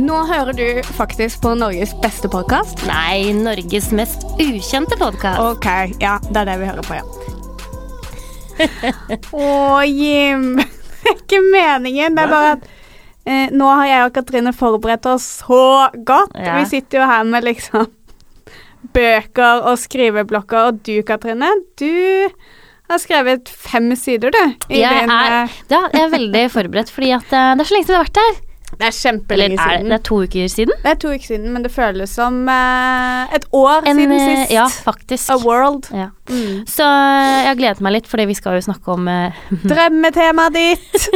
Nå hører du faktisk på Norges beste podkast. Nei, Norges mest ukjente podkast. Ok, ja, det er det vi hører på, ja. Å, Jim. Det er ikke meningen. Det er bare at eh, nå har jeg og Katrine forberedt oss så godt. Ja. Vi sitter jo her med liksom bøker og skriveblokker, og du, Katrine, du har skrevet fem sider, du. Jeg er, eh, ja, jeg er veldig forberedt, fordi eh, det er så lenge siden vi har vært her. Det er kjempelenge Eller er det, siden. det er to uker siden? Det er to uker siden, men det føles som eh, et år En, siden eh, sist. Ja, faktisk. A world. Ja. Mm. Så eh, jeg har gledet meg litt, fordi vi skal jo snakke om eh, Drømmetemaet ditt.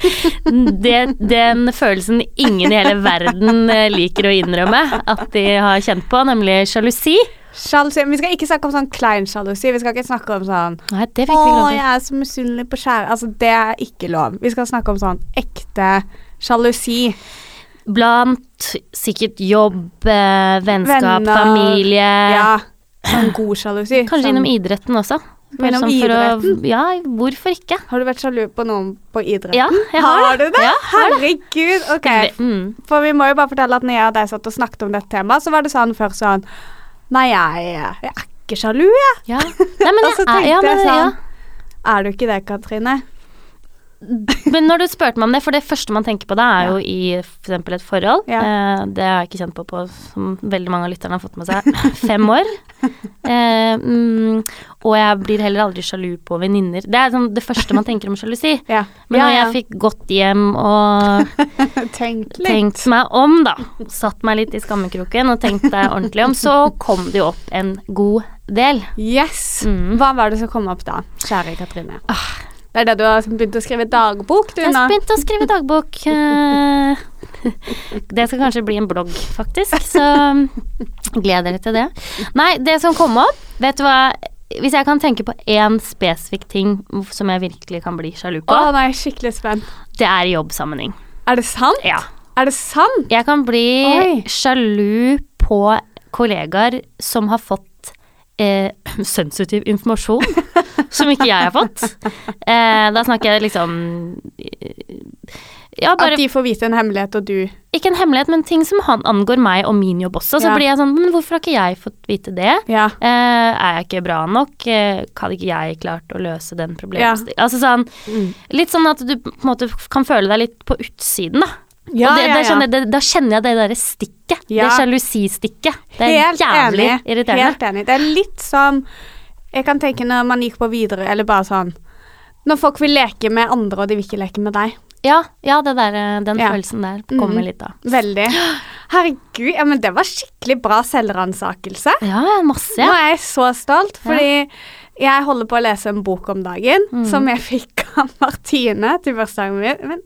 det, den følelsen ingen i hele verden eh, liker å innrømme at de har kjent på, nemlig sjalusi. Sjalusi. Vi skal ikke snakke om sånn klein sjalusi. Vi skal ikke snakke om sånn Nei, Å, jeg er så misunnelig på kjære Altså, det er ikke lov. Vi skal snakke om sånn ekte sjalusi. Blant sikkert jobb, eh, vennskap, Venner. familie. Ja. Sånn god sjalusi. Kanskje sånn, innom idretten også. Innom sånn idretten? Å, ja, hvorfor ikke? Har du vært sjalu på noen på idretten? Ja, jeg har, Har du det? Ja, har. Herregud. Ok. Mm. For vi må jo bare fortelle at når jeg og deg satt og snakket om dette temaet, så var det sånn først sånn Nei, jeg, jeg er ikke sjalu, jeg. Ja. Nei, men Og så jeg er, ja, jeg men, ja. sånn Er du ikke det, Katrine? Men når du spurte meg om det, for det første man tenker på da, er jo i f.eks. et forhold. Ja. Eh, det har jeg ikke kjent på på, som veldig mange av lytterne har fått med seg, fem år. Eh, mm, og jeg blir heller aldri sjalu på venninner. Det er sånn det første man tenker om sjalusi. Ja. Men når ja. jeg fikk gått hjem og tenkt, tenkt meg om, da, satt meg litt i skammekroken og tenkt deg ordentlig om, så kom det jo opp en god del. Yes. Mm. Hva var det som kom opp da, kjære Katrine? Det er det du har begynt å skrive dagbok, du Jeg har begynt å skrive dagbok. eh, Det skal kanskje bli en blogg, faktisk, så gleder dere til det. Nei, det som kom opp, vet du hva Hvis jeg kan tenke på én spesifikk ting som jeg virkelig kan bli sjalu på, Å, nå er jeg skikkelig spent. det er jobbsammenheng. Er det sant? Ja. Er det sant? Jeg kan bli Oi. sjalu på kollegaer som har fått eh, sensitiv informasjon som ikke jeg har fått. Eh, da snakker jeg liksom eh, Ja, bare At de får vite en hemmelighet, og du Ikke en hemmelighet, men ting som han, angår meg og min jobb også. Så Ja. blir jeg sånn Men hvorfor har ikke jeg fått vite det? Ja. Eh, er jeg ikke bra nok? Eh, hadde ikke jeg klart å løse den problemstillingen? Altså sånn Mm. Litt sånn at du på en måte kan føle deg litt på utsiden, da. Ja, det, ja, ja. Sånn, det, da kjenner jeg det derre stikket. Det sjalusistikket. Det er Helt jævlig enig. irriterende. Helt enig. Det er litt sånn Jeg kan tenke når man gikk på videre, eller bare sånn Når folk vil leke med andre, og de vil ikke leke med deg. Ja, ja det der, eh, den Ja. følelsen der kommer mm. litt av. Veldig. Herregud, ja, men det var skikkelig bra selvransakelse. Ja, masse. Nå er jeg så stolt, fordi jeg holder på å lese en bok om dagen Mm. som jeg fikk av Martine til bursdagen min.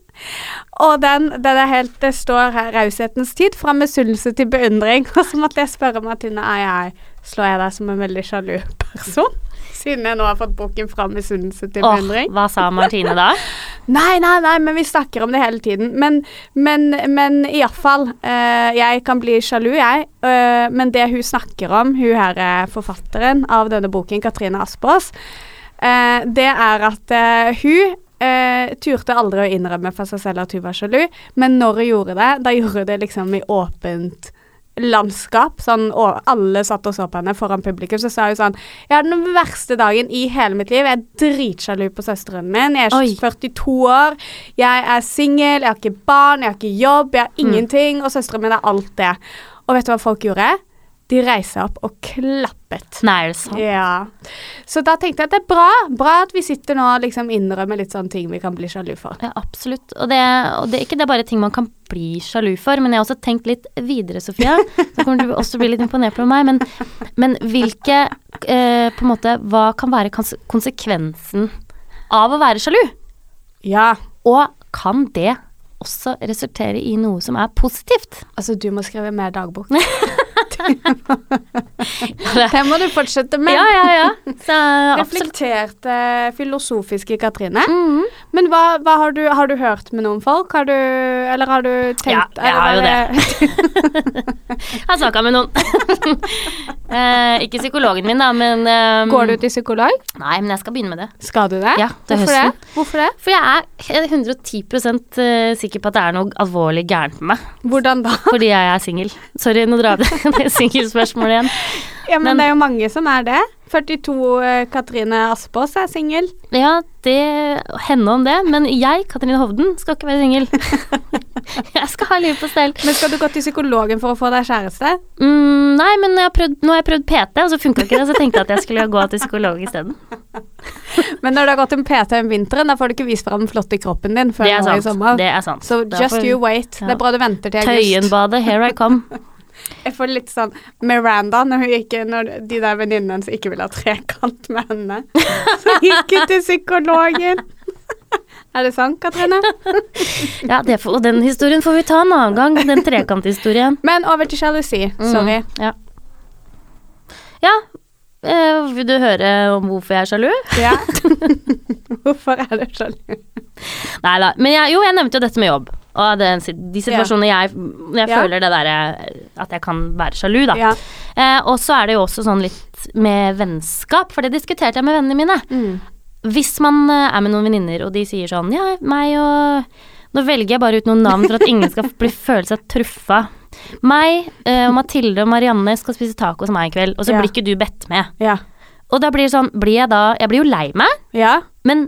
Og den, den er helt Det står her 'Raushetens tid', fra misunnelse til beundring. Og så måtte jeg spørre Martine ai, ai, slår jeg deg som en veldig sjalu person. Siden jeg nå har fått boken fra misunnelse til beundring. hva sa Martine da? Nei, nei, nei, men vi snakker om det hele tiden. Men, men, men iallfall. Uh, jeg kan bli sjalu, jeg. Uh, men det hun snakker om, hun her er forfatteren av denne boken, Katrine Aspaas, uh, det er at eh, hun eh, turte aldri å innrømme for seg selv at hun var sjalu, men når hun gjorde det, da gjorde hun det liksom i åpent landskap. Sånn, og alle satt og så på henne foran publikum. Så sa hun sånn Jeg har den verste dagen i hele mitt liv. Jeg er dritsjalu på søsteren min. Jeg er Oi. 42 år. Jeg er singel, jeg har ikke barn, jeg har ikke jobb, jeg har ingenting. Og søsteren min er alt det. Og vet du hva folk gjorde? De reiste seg opp og klappet. Nei, er det sant? Ja. Så da tenkte jeg at det er bra. Bra at vi sitter nå og liksom innrømmer litt sånne ting vi kan bli sjalu for. Ja, absolutt. Og det, og det er ikke det bare ting man kan bli sjalu for, men jeg har også tenkt litt videre, Sofia. Så kommer du også bli litt imponert på meg. Men, men hvilke eh, På en måte Hva kan være konsekvensen av å være sjalu? Ja. Og kan det også resultere i noe som er positivt? Altså, du må skrive mer dagbok. Det må du fortsette med. Ja, ja, ja. Så. Reflekterte, filosofiske Katrine. Mhm. Men hva, hva har, du, har du hørt med noen folk? Har du Eller har du tenkt Ja, jeg har jo det. Jeg har snakka med noen. Eh, ikke psykologen min, da, men eh, Går du til psykolog? Nei, men jeg skal begynne med det. Skal du det? Ja, til Hvorfor høsten. det? Hvorfor det? For jeg er 110 eh, sikker på at det er noe alvorlig gærent med meg. Hvordan da? Fordi jeg er singel. Sorry, nå drar jeg det singelspørsmålet igjen. Ja, men, Men- det er jo mange som er det. 42 eh, Katrine Aspås er singel. Ja, det henne om det, men jeg, Katrine Hovden, skal ikke være singel. jeg skal ha livet på stell. Men skal du gå til psykologen for å få deg kjæreste? Mm, nei, men jeg har prøvd, nå har jeg prøvd PT, og så funka ikke det, så jeg tenkte at jeg skulle gå til psykolog isteden. Men når du har gått en PT om vinteren, da får du ikke vist fram den flotte kroppen din før nå i sommer. Det er sant. Så just Derfor, you wait. ja. Det er bra du venter til august. Tøyenbadet, here I come. Jeg får litt sånn Miranda når, ikke, når de der venninnene hennes ikke ville ha trekant med henne. Så gikk hun til psykologen. Er det sant, Katrine? Ja, det får, og den historien får vi ta en annen gang, den trekanthistorien. Men over til sjalusi. Sorry. Mm, ja. Ja, eh, vil du høre om hvorfor jeg er sjalu? Ja. Hvorfor er du sjalu? Nei da. Men jeg, jo, jeg nevnte jo dette med jobb. Og det, de situasjonene jeg jeg føler det derre At jeg kan være sjalu, da. Eh, og så er det jo også sånn litt med vennskap, for det diskuterte jeg med vennene mine. Mm. Hvis man eh, er med noen venninner, og de sier sånn Ja, meg og Nå velger jeg bare ut noen navn for at ingen skal bli føle seg truffa. Meg eh, og Mathilde og Marianne skal spise taco hos meg i kveld, og så Ja. blir ikke du bedt med. Ja. Og da blir det sånn Blir jeg da Jeg blir jo lei meg, ja. men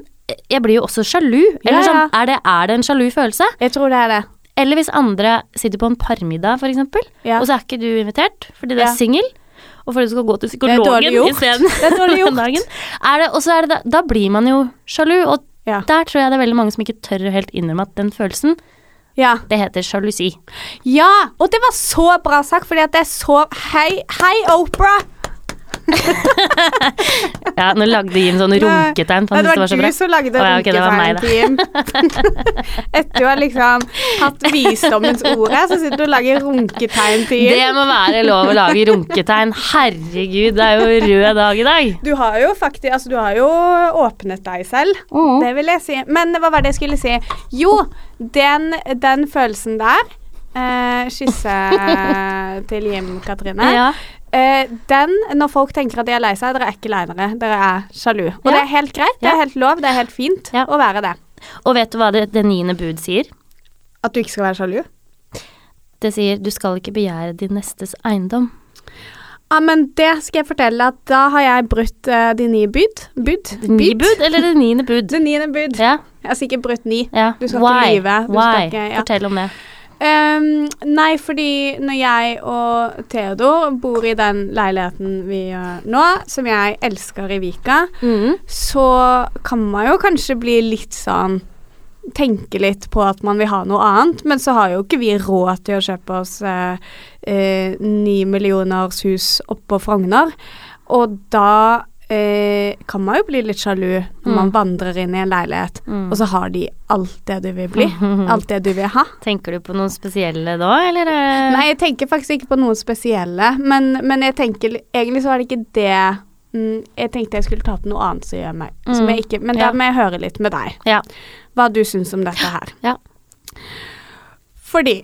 jeg blir jo også sjalu. Eller Ja, ja. sånn Er det, er det en sjalu følelse? Jeg tror det er det. Eller hvis andre sitter på en parmiddag, for eksempel, Ja. og så er ikke du invitert fordi du Ja. er singel, og fordi du skal gå til psykologen isteden. Det er dårlig gjort. den. Er det, og så er det da, blir man jo sjalu, og Ja. der tror jeg det er veldig mange som ikke tør å helt innrømme at den følelsen, Ja. det heter sjalusi. ja. Og det var så bra sagt, fordi at det er så Hei, hei, Opera! Ja, nå lagde Jim sånn runketegn, Nei, det var det var du som lagde oh, ja, okay, runketegn til Jim. Etter å ha liksom hatt visdommens ord her, så sitter du og lager runketegn, Team. Det må være lov å lage runketegn. Herregud, det er jo rød dag i dag. Du har jo faktisk Altså, du har jo åpnet deg selv. Mm. Det vil jeg si. Men hva var det jeg skulle si? Jo, den, den følelsen der eh, kysse til Jim, Katrine. Ja. Eh, den, når folk tenker at de er lei seg, dere er ikke leinere. dere. Er sjalu. Og Ja. det er helt greit. Det er helt lov. Det er helt fint Ja. å være det. Og vet du hva det, det niende bud sier? At du ikke skal være sjalu. Det sier du skal ikke begjære din nestes eiendom. Ja, men det skal jeg fortelle at da har jeg brutt uh, de nye bud. Bud? Det ni bud, eller det niende bud? Det niende bud. Ja, Jeg har sikkert brutt ni. ja. Du skal Why? ikke lyve. Why? skal ikke, ja. Fortell om det. Ehm, nei, fordi når jeg og Theodor bor i den leiligheten vi gjør nå, som jeg elsker i Vika, mm. så kan man jo kanskje bli litt sånn Tenke litt på at man vil ha noe annet, men så har jo ikke vi råd til å kjøpe oss eh, eh, ni millioners hus oppå Frogner. Og da eh, kan man jo bli litt sjalu når man Mm. vandrer inn i en leilighet, Mm. og så har de alt det du vil bli. Alt det du vil ha. Tenker du på noen spesielle da, eller? Nei, jeg tenker faktisk ikke på noen spesielle, men, men jeg tenker Egentlig så var det ikke det mm, Jeg tenkte jeg skulle ta opp noe annet som gjør meg som Mm, jeg ikke, Men ja. da må jeg høre litt med deg. Ja. Hva du syns om dette her. Ja. Fordi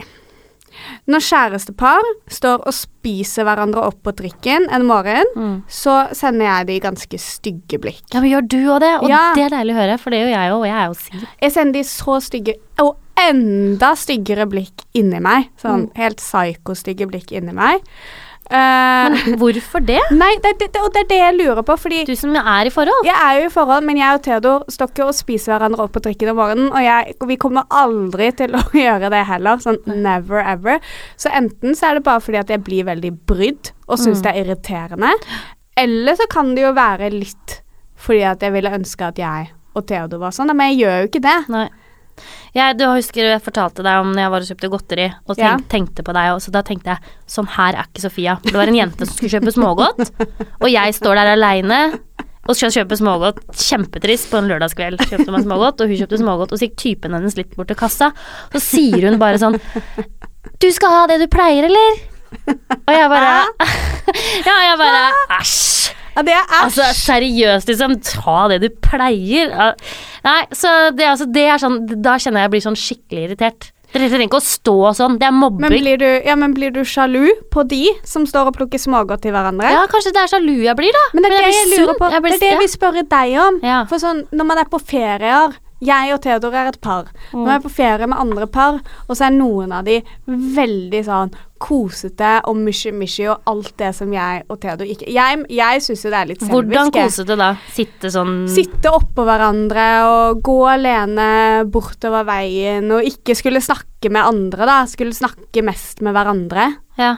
når kjærestepar står og spiser hverandre opp på trikken en morgen, Mm. så sender jeg de ganske stygge blikk. Ja, men gjør du òg det? Og Ja. det er deilig å høre, for det gjør jeg òg, og jeg er jo singel. Jeg sender de så stygge og enda styggere blikk inni meg. Sånn Mm. helt psyko-stygge blikk inni meg. Eh, Men hvorfor det? Nei, det, det, og det er det jeg lurer på, fordi Du som er i forhold. jeg er jo i forhold, men jeg og Theodor står ikke og spiser hverandre opp på trikken om morgenen, og jeg, vi kommer aldri til å gjøre det heller, sånn never ever. Så enten så er det bare fordi at jeg blir veldig brydd og syns Mm. det er irriterende, eller så kan det jo være litt fordi at jeg ville ønske at jeg og Theodor var sånn, men jeg gjør jo ikke det. Nei. Jeg, du husker jeg fortalte deg om når jeg var og kjøpte godteri, og Ja. tenkte på deg, og så da tenkte jeg sånn her er ikke Sofia. Det var en jente som skulle kjøpe smågodt, og jeg står der aleine og skal kjøpe smågodt. Kjempetrist på en lørdagskveld. Kjøpte meg smågodt, og hun kjøpte smågodt, og så gikk typen hennes litt bort til kassa. Så sier hun bare sånn Du skal ha det du pleier, eller? Og jeg bare Ja, jeg bare Æsj. Ja, det er. Altså seriøst, liksom. Ta det du pleier. Nei, så det, altså, det er sånn Da kjenner jeg jeg blir sånn skikkelig irritert. Dere trenger ikke å stå sånn. Det er men mobbing. blir, du, ja, men blir du sjalu på de som står og plukker smågodt til hverandre? Ja, kanskje det er sjalu jeg blir, da. Men det er det jeg, jeg lurer på. Blir- det er det ja. vi spør deg om. Ja. For sånn, når man er på ferier Jeg og Theodor er et par. Nå er er på ferie med andre par, og så er noen av de veldig sånn kosete og mushy-mushy og alt det som jeg og Theodor ikke Jeg, jeg syns jo det er litt selvisk. Hvordan jeg. kosete da? Sitte sånn Sitte oppå hverandre og gå alene bortover veien og ikke skulle snakke med andre, da. Skulle snakke mest med hverandre. Ja.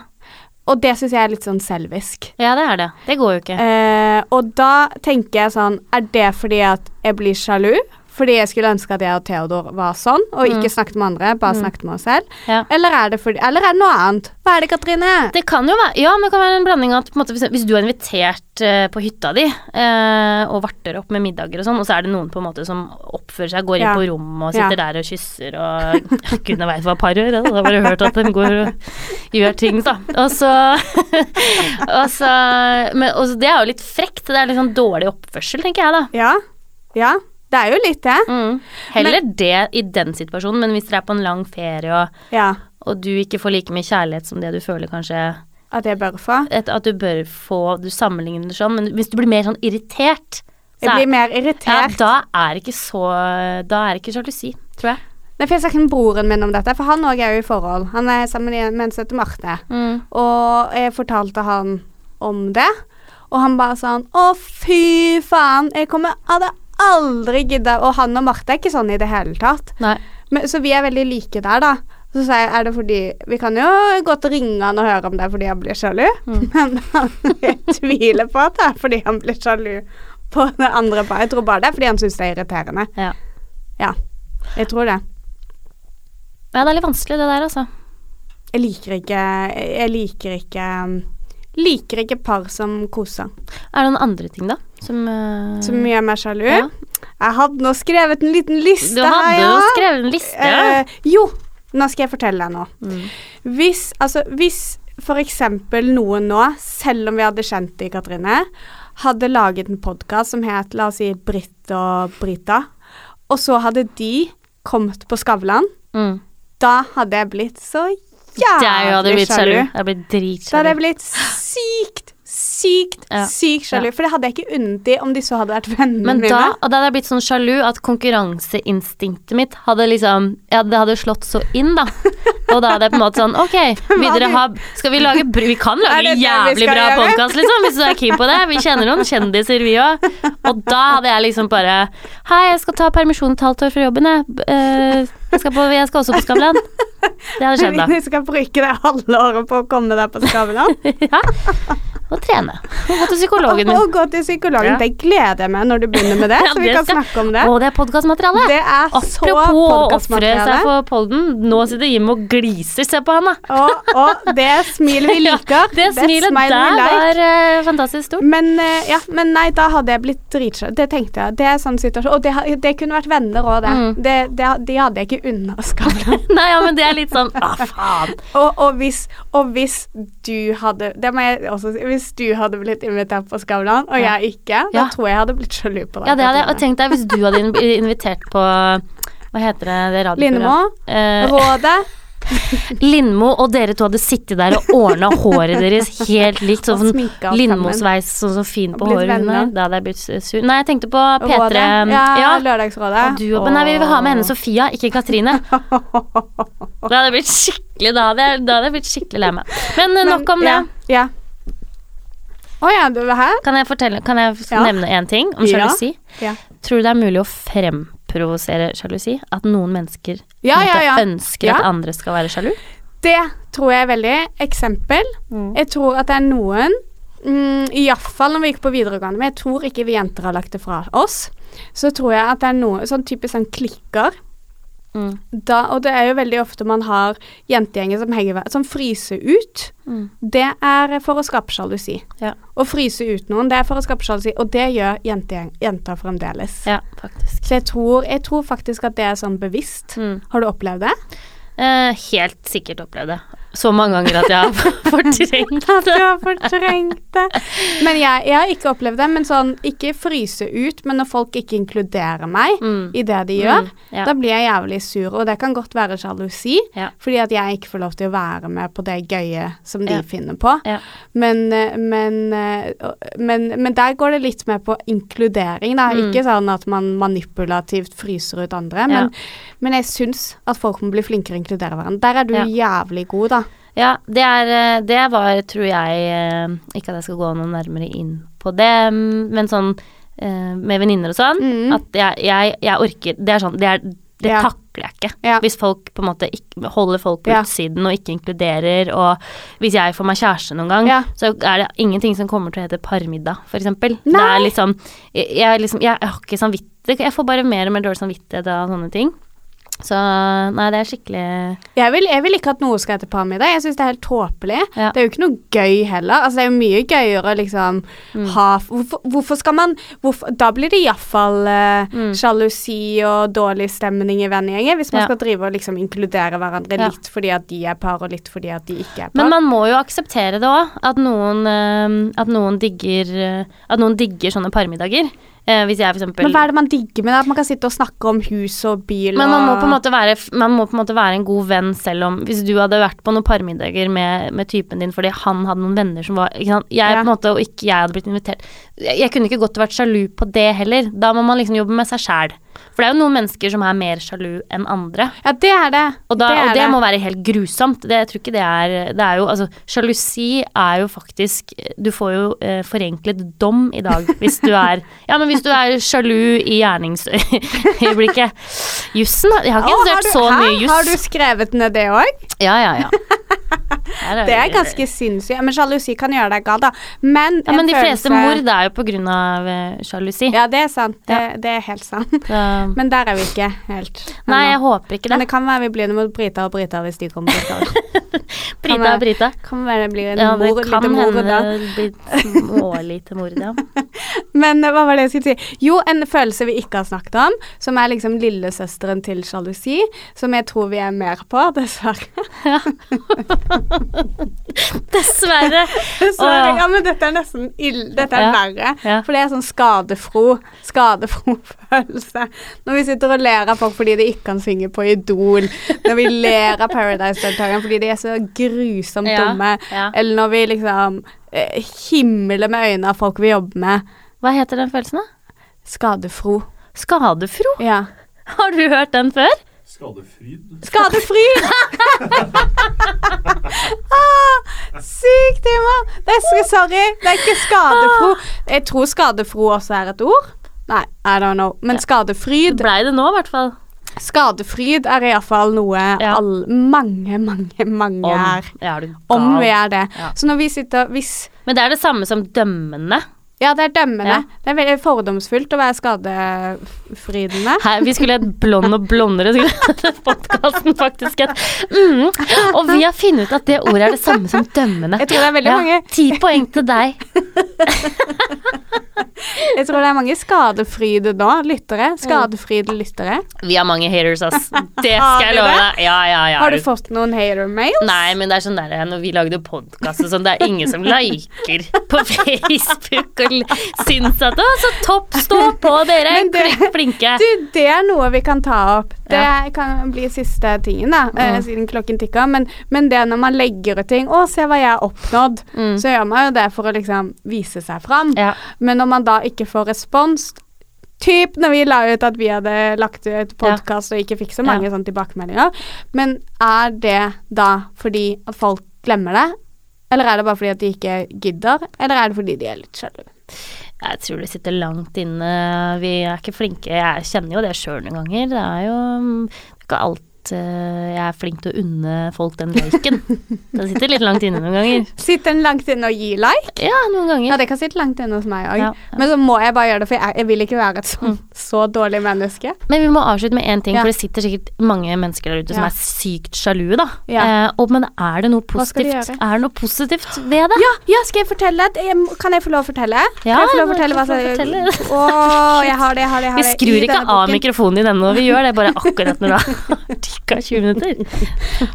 Og det syns jeg er litt sånn selvisk. ja, det er det. Det går jo ikke. Eh, og da tenker jeg sånn Er det fordi at jeg blir sjalu? Fordi jeg skulle ønske at jeg og Theodor var sånn, og ikke snakket med andre, bare snakket med oss selv? Mm. Ja. Eller, er det fordi, eller er det noe annet? Hva er det, Katrine? Det kan jo være Ja, men det kan være en blanding av måte, hvis, du er invitert uh, på hytta di uh, og varter opp med middager og sånn, og så er det noen på en måte som oppfører seg, går inn Ja. på rommet og sitter Ja. der og kysser og Gudene veit hva par gjør, da har bare hørt at de går og gjør ting, da. Og så Og så Men og så, det er jo litt frekt. Det er litt sånn dårlig oppførsel, tenker jeg, da. Ja. Ja. Det er jo litt det. Mm. Heller det i den situasjonen, men hvis dere er på en lang ferie og, Ja. og du ikke får like mye kjærlighet som det du føler kanskje At jeg bør få. et, at du bør få Du sammenligner det sånn, men hvis du blir mer sånn irritert Jeg blir mer mer ja, irritert. da er det ikke så Da er ikke sjalusi, tror jeg. Nei, for jeg snakket med broren min om dette, for han òg er jo i forhold. Han er sammen med en som heter Marte. Mm. Og jeg fortalte han om det, og han bare sånn Å, fy faen, jeg kommer hadde aldri gidda Og han og Marte er ikke sånn i det hele tatt. Men, så vi er veldig like der, da. Så sa jeg, er det fordi Vi kan jo godt ringe han og høre om det er fordi han blir sjalu, Mm. men han, tviler på at det er fordi han blir sjalu på det andre paret. Jeg tror bare det er fordi han syns det er irriterende. Ja. Ja, jeg tror det. ja, det er litt vanskelig, det der, altså. Jeg liker ikke Jeg liker ikke Liker ikke par som koser. Er det noen andre ting, da? Som, uh, Som gjør meg sjalu. Ja. Jeg hadde nå skrevet en liten liste Du hadde her, jo ja. skrevet en liste. Eh, jo, nå skal jeg fortelle deg noe. Mm. Hvis, altså, hvis for eksempel noen nå, selv om vi hadde kjent deg, Katrine, hadde laget en podkast som het la oss si Britt og Brita, og så hadde de kommet på Skavlan, Mm. da hadde jeg blitt så Jeg hadde jævlig blitt sjalu. sjalu. Jeg hadde blitt dritsjalu. Da hadde jeg blitt sykt, sykt, Ja. sykt sjalu. Ja. For det hadde jeg ikke unnet de om de så hadde vært vennene Men mine. da, og da hadde jeg blitt sånn sjalu at konkurranseinstinktet mitt hadde liksom Ja, det hadde slått så inn, da. Og da hadde jeg på en måte sånn Ok, vil dere ha Skal vi lage Vi kan lage jævlig bra podkast, liksom, hvis du er keen på det. Vi kjenner noen kjendiser, vi òg. Og da hadde jeg liksom bare Hei, jeg skal ta permisjon et halvt år fra jobben, jeg. Uh, Jeg skal, på, jeg skal også på Skavlan. Det hadde skjedd, da. Vi skal bruke det halve året på å komme deg på Skavlan. Ja. Og trene. Og gå til psykologen min. Og gå til psykologen. Ja. Det gleder jeg meg når du begynner med det, Ja, så vi det kan skal- snakke om det. Å, det er podkastmateriale. Er Apropos å ofre seg for polden, Nå sitter Jim og gliser. Se på han, da. Og, og det smilet vi liker. Det smilet smile der like. var uh, fantastisk stort. Men, uh, ja, men nei, da hadde jeg blitt dritsjø. Det tenkte jeg. Det er sånn situasjon. Og det, det kunne vært venner òg, det. Mm. det, det. De hadde jeg ikke unna Skavlan. Nei, ja, men det er litt sånn Å, faen. Og, og, hvis, og hvis du hadde Det må jeg også si. Hvis du hadde blitt invitert på Skavlan, og Ja. jeg ikke, da Ja. tror jeg jeg hadde blitt sjalu på deg. Ja, det hadde jeg. Og tenk deg hvis du hadde invitert på Hva heter det, det Lindmo. Eh, Rådet Lindmo og dere to hadde sittet der og ordna håret deres helt likt. Sånn. Lindmo-sveis, sånn så fin på håret. venner. Da hadde jeg blitt sur. Nei, jeg tenkte på P3 Ja, ja. Lørdagsrådet. Og du, men nei, vi vil ha med henne Sofia, ikke Katrine. Da hadde jeg blitt skikkelig Da hadde jeg, da hadde jeg blitt skikkelig lei meg. Men, eh, Men, nok om det. Ja. Å ja, her? Kan jeg fortelle Kan jeg Ja. nevne én ting om Ja. sjalusi? Ja. Tror du det er mulig å fremprovosere sjalusi? At noen mennesker ønsker at andre skal være sjalu? Det tror jeg er veldig. Eksempel. Jeg tror at det er noen mm, Iallfall når vi gikk på videregående, men jeg tror ikke vi jenter har lagt det fra oss. Så tror jeg at det er noe sånn typisk sånn klikker. Mm. Da, og det er jo veldig ofte man har jentegjenger som, henger, som fryser ut. Mm. Det er for å skape sjalusi. Ja. Å fryse ut noen, det er for å skape sjalusi, og det gjør jentegjeng- jenter fremdeles. ja, faktisk. Så jeg tror, jeg tror faktisk at det er sånn bevisst. Mm. Har du opplevd det? Eh, helt sikkert opplevd det. Så mange ganger at jeg har fortrengt At du har fortrengt det. Men jeg, jeg har ikke opplevd det. Men sånn, ikke fryse ut, men når folk ikke inkluderer meg Mm. i det de gjør, Mm, ja. da blir jeg jævlig sur. Og det kan godt være sjalusi, Ja. fordi at jeg ikke får lov til å være med på det gøye som de Ja. finner på. Men, eh, men, eh, men, men der går det litt mer på inkludering, da. Mm. Ikke sånn at man manipulativt fryser ut andre. Men, men jeg syns at folk må bli flinkere å inkludere hverandre. Der er du jævlig god, da. Ja, det er eh, Det var, tror jeg eh, Ikke at jeg skal gå noe nærmere inn på det, men sånn eh, med venninner og sånn, Mm. at jeg, jeg, jeg orker Det er sånn Det, er, det Ja. takler jeg ikke. Ja. Hvis folk på en måte ikke, holder folk på Ja. utsiden og ikke inkluderer, og hvis jeg får meg kjæreste noen gang, så er det ingenting som kommer til å hete parmiddag, for eksempel. Det er liksom jeg, liksom jeg har ikke samvittighet Jeg får bare mer og mer dårlig samvittighet av sånne ting. Så nei, det er skikkelig Jeg vil, jeg vil ikke at noe skal hete parmiddag. Jeg syns det er helt tåpelig. Ja. Det er jo ikke noe gøy heller. Altså, det er jo mye gøyere å liksom Mm. ha hvorfor, hvorfor skal man hvorfor, Da blir det iallfall uh, Mm. sjalusi og dårlig stemning i vennegjengen, hvis man Ja. skal drive og liksom inkludere hverandre Ja. litt fordi at de er par, og litt fordi at de ikke er par. Men man må jo akseptere det òg, at eh, at noen digger eh, At noen digger sånne parmiddager. Eh, hvis jeg for eksempel Men hva er det man digger med det? At man kan sitte og snakke om hus og bil Men man må, og på en måte være, man må på en måte være en god venn selv om Hvis du hadde vært på noen parmiddager med, med typen din fordi han hadde noen venner som var? Jeg Ja. på en måte, og ikke jeg hadde blitt invitert jeg, jeg kunne ikke godt vært sjalu på det heller. Da må man liksom jobbe med seg sjæl. For det er jo noen mennesker som er mer sjalu enn andre. Ja, det er det. Og, da, det er og det, må være helt grusomt. Det, jeg tror ikke det er Det er jo Altså, sjalusi er jo faktisk Du får jo eh, forenklet dom i dag hvis du er Ja, men hvis du er sjalu i gjerningsøyeblikket Jussen. Jeg har ikke oh, studert så mye juss. Har du skrevet ned det òg? Ja, ja, ja. Det er ganske sinnssykt. Men sjalusi kan gjøre deg gal, da. Men, Ja, men de de fleste følelse- mord er jo på grunn av eh, sjalusi. Ja, det er sant. Det, Ja. det er helt sant. Så- Men der er vi ikke helt. Nei, jeg håper ikke Men det. det kan være vi blir mot Brita og Brita hvis de kommer på utvalg. Brita og Brita. Kan være det blir en Ja, det mor, kan hende det blir smålite mord, ja. Men eh, hva var det jeg skulle si? Jo, en følelse vi ikke har snakket om, som er liksom lillesøsteren til sjalusi, som jeg tror vi er mer på, dessverre. Dessverre. Dessverre. Ja, men dette er nesten ill. Dette er Ja. verre. Ja. For det er sånn skadefro, skadefro følelse. Når vi sitter og ler av folk fordi de ikke kan synge på Idol, når vi ler av Paradise-deltakerne fordi de er så grusomt Ja, dumme, ja. eller når vi liksom eh, himler med øynene av folk vi jobber med. Hva heter den følelsen, da? Skadefro. Skadefro? Ja. Har du hørt den før? Skadefryd. Skadefryd! ah, sykt humor! Det er så sorry. Det er ikke skadefro. Jeg tror skadefro også er et ord. Nei, I don't know. Men skadefryd Blei det nå, i hvert fall. Skadefryd er iallfall noe Ja. all, mange, mange, mange er. Ja, er. Om vi er det. Ja. Så når vi sitter hvis Men det er det samme som dømmende. Ja, det er dømmende. Det er veldig fordomsfullt å være skadefrydende. Her, vi skulle hett Blond og blondere, skulle podkasten faktisk hett. Mm. Og vi har funnet ut at det ordet er det samme som dømmende. Jeg tror det er veldig mange Ti poeng til deg. Jeg tror det er mange skadefryde nå, lyttere. Skadefryde lyttere. Vi har mange haters, ass. Det skal jeg love deg. Ja, ja, ja. Har du fått noen hater-mails? Nei, men det er sånn der når vi lagde podkast og sånn, det er ingen som liker på Facebook og syns at Å, så topp, stå på, dere er det- flinke. Du, det er noe vi kan ta opp. Det Ja. kan bli siste tingen, da, eh, Mm. siden klokken tikker. Men, men det når man legger ut ting 'Å, se hva jeg har oppnådd', Mm. så gjør man jo det for å liksom vise seg fram. Ja. Men når man da ikke får respons Typ når vi la ut at vi hadde lagt ut podkast og ikke fikk så mange Ja. sånne tilbakemeldinger. Men er det da fordi at folk glemmer det? Eller er det bare fordi at de ikke gidder? Eller er det fordi de er litt sjalu? Jeg tror det sitter langt inne. Vi er ikke flinke. Jeg kjenner jo det sjøl noen ganger. Det er jo mm, ikke alt eh, jeg er flink til å unne folk den liken. Det sitter litt langt inne noen ganger. Sitter den langt inne og gir like? Ja, noen ganger. Ja, det kan sitte langt inne hos meg òg. Ja, ja. Men så må jeg bare gjøre det, for jeg, jeg vil ikke være et sånn, så dårlig menneske. Men vi må avslutte med én ting, for det sitter sikkert mange mennesker der ute som er sykt sjalue, da. Eh, og, men er det noe de positivt? Er det noe positivt ved det? Ja, skal jeg fortelle? Kan jeg få lov å fortelle? Ja, kan jeg få lov å fortelle hva som fortelle. Å, jeg har det, jeg har det. Jeg har Vi skrur ikke av mikrofonen din ennå, vi gjør det bare akkurat når du har ca. 20 minutter.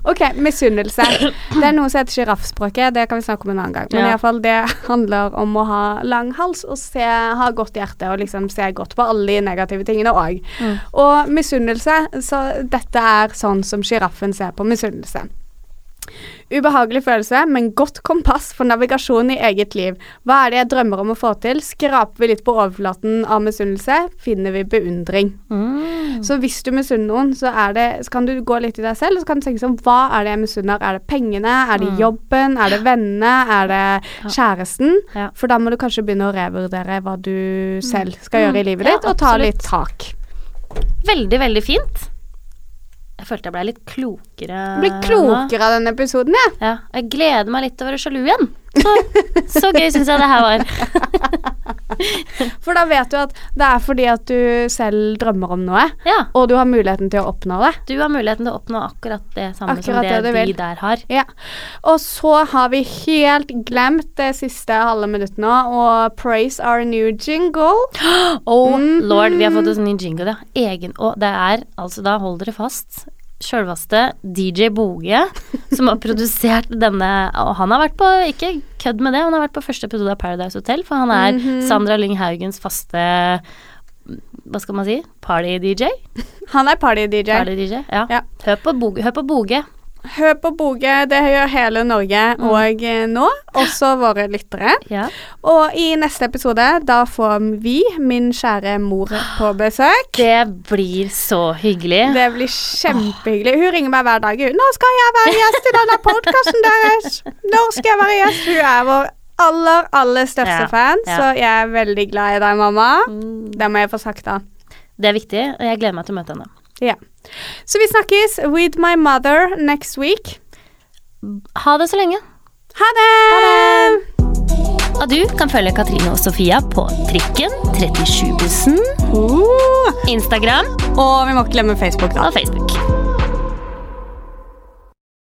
Ok, misunnelse. Det er noe som heter sjiraffspråket. Det kan vi snakke om en annen gang. Men Ja. i alle fall, det handler om å ha lang hals og se, ha godt hjerte og liksom se godt på alle de negative tingene òg. Mm. Og misunnelse, så dette er sånn som sjiraffen ser på misunnelse. Ubehagelig følelse, men godt kompass for navigasjon i eget liv. Hva er det jeg drømmer om å få til? Skraper vi litt på overflaten av misunnelse, finner vi beundring. Mm. Så hvis du misunner noen, så, det, så kan du gå litt i deg selv og så kan du tenke sånn Hva er det jeg misunner? Er det pengene? Er det Mm. jobben? Er det vennene? Er det kjæresten? Ja. For da må du kanskje begynne å revurdere hva du selv skal gjøre i livet Ja, ditt, og ta absolutt. litt tak. Veldig, veldig fint. Jeg følte jeg ble litt klokere Jeg blir nå. klokere av denne episoden, jeg. Ja, jeg gleder meg litt til å være sjalu igjen. Så, så gøy syns jeg det her var. For da vet du at det er fordi at du selv drømmer om noe, Ja, og du har muligheten til å oppnå det. du har muligheten til å oppnå akkurat det samme Akkurat som det, det de der har. Ja. Og så har vi helt glemt det siste halve minuttet nå, og praise our new jingle. Oh Mhm. lord, vi har fått oss en ny jingle, ja. Egen, og det er altså, da hold dere fast, sjølveste DJ Boge som har produsert denne Og han har vært på, ikke kødd med det, han har vært på første episode av Paradise Hotel, for han er Mhm. Sandra Lyng Haugens faste Hva skal man si? Party-DJ? Han er party-DJ. Party-DJ, ja. Ja. Hør på Boge. Hør på Boge. Hør på Boge, det gjør hele Norge Mm. og eh, nå, også våre lyttere. Ja. Og i neste episode, da får vi min kjære mor på besøk. Det blir så hyggelig. Det blir kjempehyggelig. Hun ringer meg hver dag. Hun, 'Nå skal jeg være gjest i denne podkasten deres'. Når skal jeg være gjest? Hun er vår aller, aller største Ja, fan, ja. så jeg er veldig glad i deg, mamma. Mm. Det må jeg få sagt, da. Det er viktig, og jeg gleder meg til å møte henne. Ja. Så vi snakkes with my mother next week. Ha det så lenge. Ha det! Og du kan følge Katrine og Sofia på Trikken, 37-bussen, Uh. Instagram Og vi må ikke glemme Facebook, da. og Facebook.